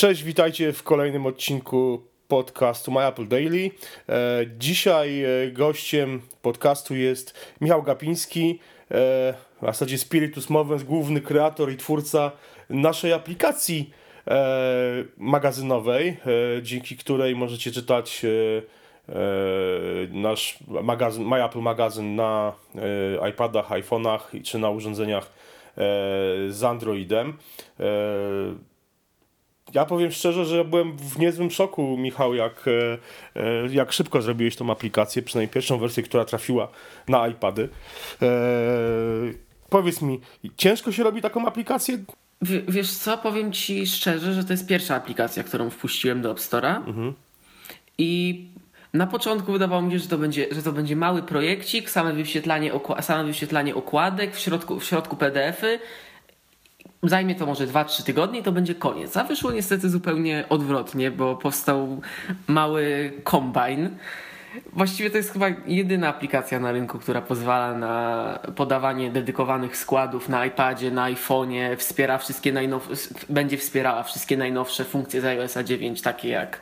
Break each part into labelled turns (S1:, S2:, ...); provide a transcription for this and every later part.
S1: Cześć, witajcie w kolejnym odcinku podcastu My Apple Daily. E, dzisiaj e, gościem podcastu jest Michał Gapiński, e, w zasadzie Spiritus Movens, główny kreator i twórca naszej aplikacji magazynowej, dzięki której możecie czytać nasz magazyn, My Apple magazyn na iPadach, iPhone'ach czy na urządzeniach z Androidem. Ja powiem szczerze, że byłem w niezłym szoku, Michał, jak, e, e, jak szybko zrobiłeś tą aplikację, przynajmniej pierwszą wersję, która trafiła na iPady. E, powiedz mi, ciężko się robi taką aplikację?
S2: W, wiesz co, powiem ci szczerze, że to jest pierwsza aplikacja, którą wpuściłem do App Store'a mhm. i na początku wydawało mi się, że to będzie, że to będzie mały projekcik, same wyświetlanie, same wyświetlanie okładek, w środku, w środku PDF-y zajmie to może 2-3 tygodnie i to będzie koniec. A wyszło niestety zupełnie odwrotnie, bo powstał mały kombine. Właściwie to jest chyba jedyna aplikacja na rynku, która pozwala na podawanie dedykowanych składów na iPadzie, na iPhone'ie, wspiera wszystkie najnowsze, będzie wspierała wszystkie najnowsze funkcje z iOS 9, takie jak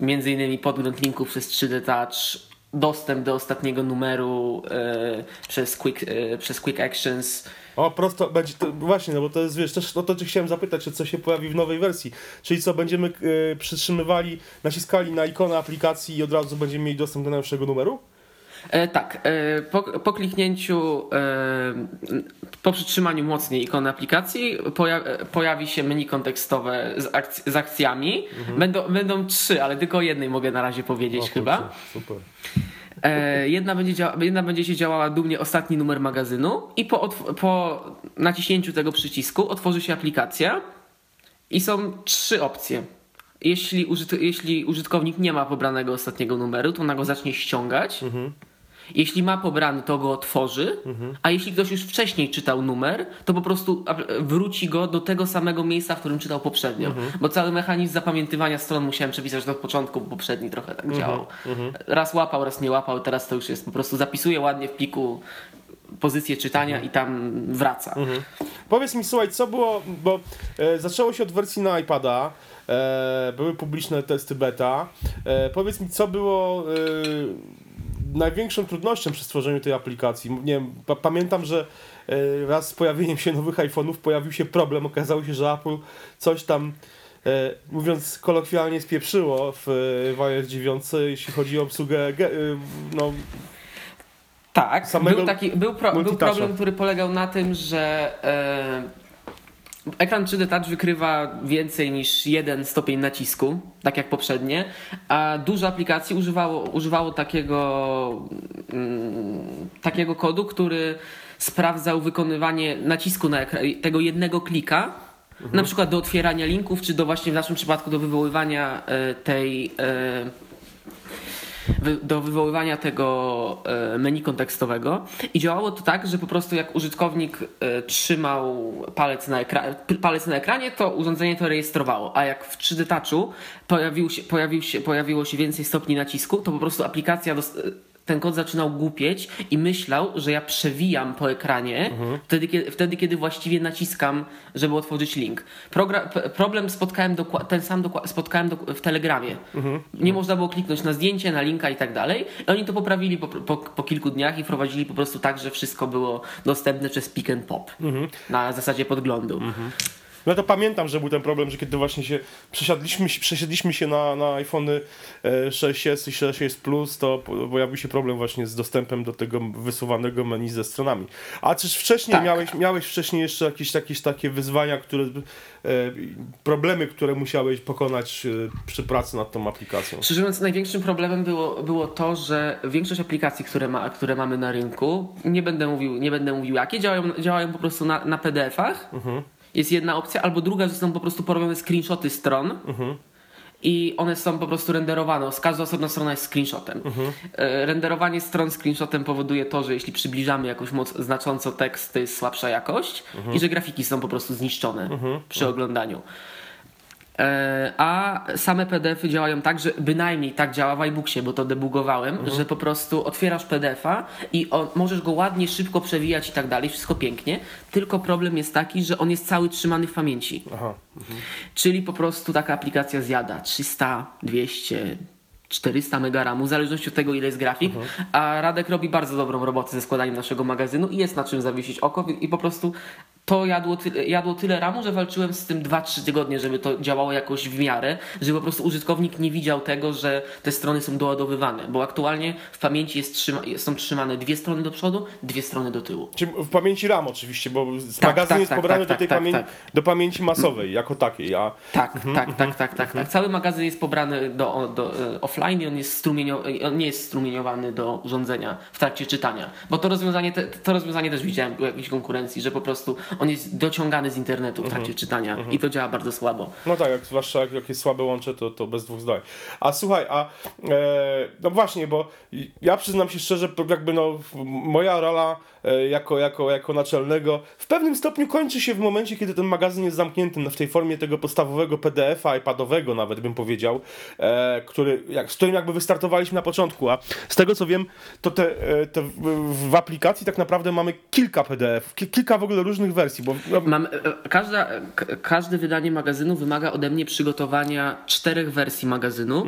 S2: między innymi podgląd linków przez 3D Touch, dostęp do ostatniego numeru e, przez, quick, e, przez Quick Actions,
S1: o, prosto będzie, to, właśnie, no bo to jest, wiesz, też no to chciałem zapytać, czy co się pojawi w nowej wersji. Czyli co, będziemy y, przytrzymywali, naciskali na ikonę aplikacji i od razu będziemy mieli dostęp do najnowszego numeru?
S2: E, tak, e, po, po, kliknięciu, e, po przytrzymaniu mocniej ikony aplikacji poja, pojawi się menu kontekstowe z, akc z akcjami. Mhm. Będą, będą trzy, ale tylko o jednej mogę na razie powiedzieć o, chyba. Super. Jedna, będzie jedna będzie się działała dumnie ostatni numer magazynu i po, po naciśnięciu tego przycisku otworzy się aplikacja i są trzy opcje. Jeśli użytkownik nie ma pobranego ostatniego numeru, to ona go zacznie ściągać. Mhm. Jeśli ma pobrany, to go otworzy, mhm. a jeśli ktoś już wcześniej czytał numer, to po prostu wróci go do tego samego miejsca, w którym czytał poprzednio. Mhm. Bo cały mechanizm zapamiętywania stron musiałem przepisać od początku, bo poprzedni trochę tak mhm. działał. Mhm. Raz łapał, raz nie łapał, teraz to już jest po prostu zapisuje ładnie w pliku pozycję czytania mhm. i tam wraca. Mhm.
S1: Powiedz mi, słuchaj, co było, bo e, zaczęło się od wersji na iPada, e, były publiczne testy beta. E, powiedz mi, co było e, największą trudnością przy stworzeniu tej aplikacji. Nie wiem, pamiętam, że e, raz z pojawieniem się nowych iPhone'ów pojawił się problem. Okazało się, że Apple coś tam e, mówiąc kolokwialnie spieprzyło w, w iOS 9, jeśli chodzi o obsługę e, no,
S2: tak, był, taki, był, pro, był problem, który polegał na tym, że Ekran 3D Touch wykrywa więcej niż jeden stopień nacisku, tak jak poprzednie, a dużo aplikacji używało, używało takiego, mm, takiego kodu, który sprawdzał wykonywanie nacisku na tego jednego klika, mhm. na przykład do otwierania linków, czy do właśnie w naszym przypadku do wywoływania e, tej e, do wywoływania tego e, menu kontekstowego. I działało to tak, że po prostu jak użytkownik e, trzymał palec na, ekra palec na ekranie, to urządzenie to rejestrowało, a jak w 3D Touchu pojawił się, pojawił się, pojawiło się więcej stopni nacisku, to po prostu aplikacja ten kod zaczynał głupieć i myślał, że ja przewijam po ekranie mhm. wtedy, kiedy, wtedy, kiedy właściwie naciskam, żeby otworzyć link. Progra problem spotkałem ten sam spotkałem w Telegramie. Mhm. Nie można było kliknąć na zdjęcie, na linka i tak dalej. I oni to poprawili po, po, po, kilku dniach i wprowadzili po prostu tak, że wszystko było dostępne przez pick and pop. Mhm. Na zasadzie podglądu.
S1: No to pamiętam, że był ten problem, że kiedy właśnie się przesiadliśmy, przesiedliśmy się na, na iPhony 6s i 6s Plus, to pojawił się problem właśnie z dostępem do tego wysuwanego menu ze stronami. A czyż wcześniej tak. miałeś, miałeś wcześniej jeszcze jakieś, jakieś takie wyzwania, które, e, problemy, które musiałeś pokonać e, przy pracy nad tą aplikacją?
S2: Szczerze mówiąc, największym problemem było, było to, że większość aplikacji, które, ma, które mamy na rynku, nie będę mówił, nie będę mówił jakie, działają, działają po prostu na, na PDF-ach. Mhm jest jedna opcja, albo druga, że są po prostu porobione screenshoty stron. Mhm. I one są po prostu renderowane. Każda osobna strona jest screenshotem. Mhm. E, renderowanie stron screenshotem powoduje to, że jeśli przybliżamy jakoś moc, znacząco tekst, to jest słabsza jakość mhm. i że grafiki są po prostu zniszczone mhm. przy oglądaniu. E, A same PDFy działają tak, że bynajmniej tak działa w iBooksie, bo to debugowałem, że po prostu otwierasz PDF-a i on, możesz go ładnie, szybko przewijać i tak dalej, wszystko pięknie. Tylko problem jest taki, że on jest cały trzymany w pamięci.
S1: Aha.
S2: Czyli po prostu taka aplikacja zjada 300, 200, 400 megaramu, w zależności od tego, ile jest grafik. A Radek robi bardzo dobrą robotę ze składaniem naszego magazynu i jest na czym zawiesić oko i po prostu to jadło, jadło tyle ramu, że walczyłem z tym 2-3 tygodnie, żeby to działało jakoś w miarę, żeby po prostu użytkownik nie widział tego, że te strony są doładowywane, bo aktualnie w pamięci jest trzyma, są trzymane dwie strony do przodu, dwie strony do tyłu.
S1: Czyli w pamięci RAM oczywiście, bo
S2: Tak,
S1: magazyn
S2: tak,
S1: jest
S2: tak,
S1: pobrany
S2: tak,
S1: do tej
S2: tak,
S1: pamię-
S2: tak.
S1: do pamięci masowej jako takiej, a
S2: Tak,
S1: Mhm,
S2: tak, tak, tak, tak, tak. Cały magazyn jest pobrany do, do, e, offline i on, jest strumienio, on nie jest strumieniowany do urządzenia w trakcie czytania. Bo to rozwiązanie, te, to rozwiązanie też widziałem u jakiejś konkurencji, że po prostu on jest dociągany z internetu w trakcie czytania i to działa bardzo słabo.
S1: No tak, jak, zwłaszcza jak, jak jest słabe łącze, to, to bez dwóch zdań. A słuchaj, a e, no właśnie, bo ja przyznam się szczerze, jakby no moja rola e, jako, jako, jako naczelnego w pewnym stopniu kończy się w momencie, kiedy ten magazyn jest zamknięty no, w tej formie tego podstawowego PDF-a, iPadowego nawet bym powiedział, e, który, jak, z którym jakby wystartowaliśmy na początku, a z tego co wiem, to te, e, te w, w aplikacji tak naprawdę mamy kilka PDF, ki, kilka w ogóle różnych wersji, bo no,
S2: Mam, e, każda, każde wydanie magazynu wymaga ode mnie przygotowania czterech wersji magazynu.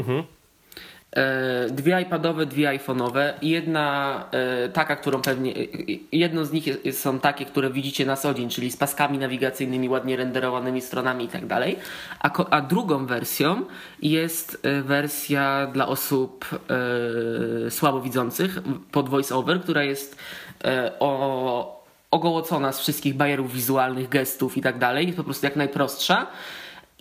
S2: E, dwie iPadowe, dwie iPhone'owe. Jedna e, taka, którą pewnie. jedną z nich są takie, które widzicie na co dzień, czyli z paskami nawigacyjnymi, ładnie renderowanymi stronami i tak dalej. A, a drugą wersją jest wersja dla osób słabowidzących pod VoiceOver, która jest o ogołocona z wszystkich bajerów wizualnych, gestów i tak dalej. Jest po prostu jak najprostsza.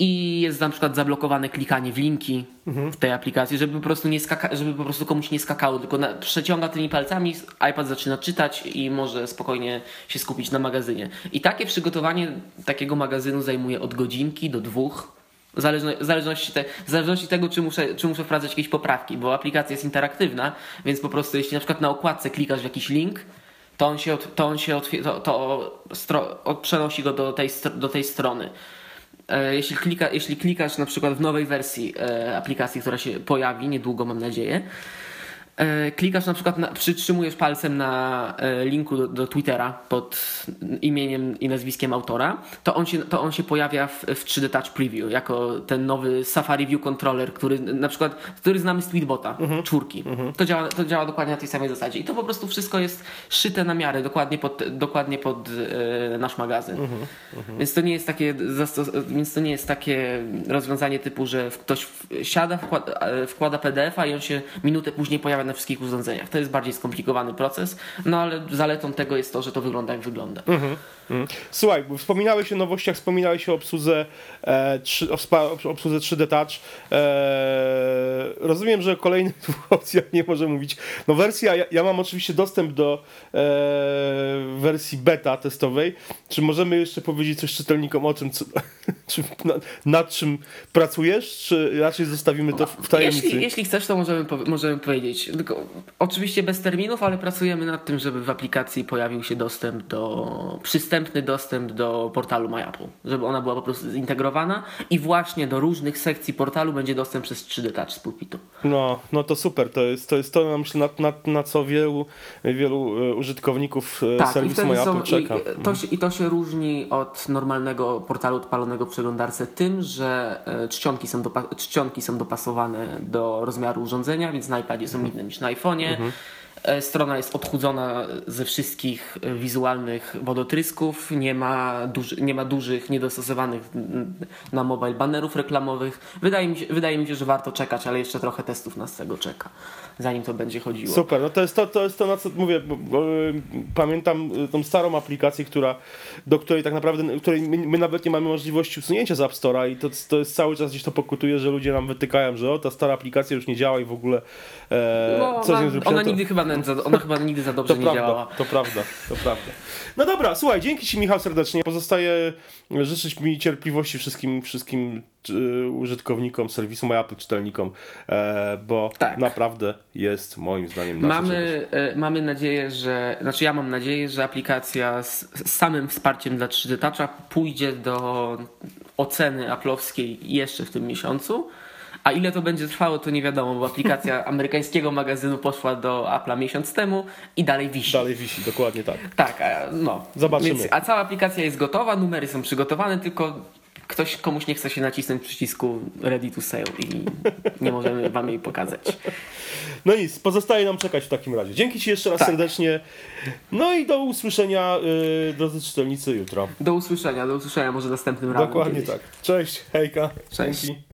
S2: I jest na przykład zablokowane klikanie w linki w tej aplikacji, żeby po prostu nie skaka- żeby po prostu komuś nie skakało, tylko na- przeciąga tymi palcami, iPad zaczyna czytać i może spokojnie się skupić na magazynie. I takie przygotowanie takiego magazynu zajmuje od godzinki do dwóch. W zależno- w zależności, te, zależności tego, czy muszę, czy muszę wprowadzać jakieś poprawki, bo aplikacja jest interaktywna, więc po prostu jeśli na przykład na okładce klikasz w jakiś link, to on się, to on się to, to stro, przenosi go do tej, do tej strony. E, Jeśli, klika, jeśli klikasz na przykład w nowej wersji e, aplikacji, która się pojawi niedługo, mam nadzieję, klikasz na przykład, na, przytrzymujesz palcem na e, linku do, do Twittera pod imieniem i nazwiskiem autora, to on się, to on się pojawia w, w 3D Touch Preview jako ten nowy Safari View Controller, który na przykład, który znamy z Tweetbota, czwórki. To, działa, to działa dokładnie na tej samej zasadzie. I to po prostu wszystko jest szyte na miarę, dokładnie pod, dokładnie pod e, nasz magazyn. Więc to nie jest takie więc to nie jest takie rozwiązanie typu, że ktoś w- siada, wkłada, e, wkłada PDF-a i on się minutę później pojawia na wszystkich urządzeniach. To jest bardziej skomplikowany proces, no ale zaletą tego jest to, że to wygląda jak wygląda.
S1: Mhm. Słuchaj, bo wspominałeś o nowościach, wspominałeś o obsłudze, e, trzy, o wspa- o obsłudze 3D Touch. E, rozumiem, że o kolejnych dwóch opcjach nie może mówić. No wersja, ja, ja mam oczywiście dostęp do e, wersji beta testowej. Czy możemy jeszcze powiedzieć coś czytelnikom o czym, co, czy, na, nad czym pracujesz, czy raczej zostawimy to w, tajemnicy?
S2: Jeśli, jeśli chcesz, to możemy, możemy powiedzieć. Tylko, oczywiście bez terminów, ale pracujemy nad tym, żeby w aplikacji pojawił się dostęp do, przystępny dostęp do portalu MyApple. Żeby ona była po prostu zintegrowana i właśnie do różnych sekcji portalu będzie dostęp przez 3D Touch z pulpitu.
S1: No, no to super, to jest to, jest to myślę, na, na, na co wielu, wielu e, użytkowników e,
S2: Tak,
S1: serwisu
S2: są,
S1: czeka.
S2: i, to się, I to się różni od normalnego portalu odpalonego w przeglądarce tym, że e, czcionki są, dopa- czcionki są dopasowane do rozmiaru urządzenia, więc na iPadzie są inne niż na iPhone'ie. E, Strona jest odchudzona ze wszystkich e, wizualnych wodotrysków, nie ma, duży, nie ma dużych, niedostosowanych na mobile banerów reklamowych. Wydaje mi, się, wydaje mi się, że warto czekać, ale jeszcze trochę testów nas tego czeka, zanim to będzie chodziło.
S1: Super, no to jest to, to, jest to na co mówię, y, pamiętam tą starą aplikację, która, do której tak naprawdę, której my, my nawet nie mamy możliwości usunięcia z App Store'a i to, to jest cały czas gdzieś to pokutuje, że ludzie nam wytykają, że o, ta stara aplikacja już nie działa i w ogóle e,
S2: No,
S1: co z nią
S2: ona,
S1: zrobić?
S2: ona, nigdy chyba, za- ona chyba nigdy za dobrze
S1: To
S2: nie
S1: prawda,
S2: działała.
S1: to prawda, to prawda. No dobra, słuchaj, dzięki Ci Michał serdecznie. Pozostaje życzyć mi cierpliwości wszystkim, wszystkim y, użytkownikom serwisu My Apple, czytelnikom, e, bo
S2: Tak.
S1: naprawdę jest moim zdaniem na.
S2: Mamy, e, mamy nadzieję, że, znaczy ja mam nadzieję, że aplikacja z, z samym wsparciem dla 3D Toucha pójdzie do oceny aplowskiej jeszcze w tym miesiącu. A ile to będzie trwało, to nie wiadomo, bo aplikacja amerykańskiego magazynu poszła do Apple'a miesiąc temu i dalej wisi.
S1: Dalej wisi, dokładnie tak.
S2: Tak, no.
S1: Zobaczymy.
S2: Więc, a cała aplikacja jest gotowa, numery są przygotowane, tylko ktoś komuś nie chce się nacisnąć przycisku ready to sale i nie możemy wam jej pokazać.
S1: No nic, pozostaje nam czekać w takim razie. Dzięki Ci jeszcze raz
S2: Tak.
S1: serdecznie. No i do usłyszenia, yy, drodzy czytelnicy, jutro.
S2: Do usłyszenia, do usłyszenia może następnym razem.
S1: Dokładnie
S2: kiedyś.
S1: tak. Cześć, hejka.
S2: Cześć.
S1: Dzięki.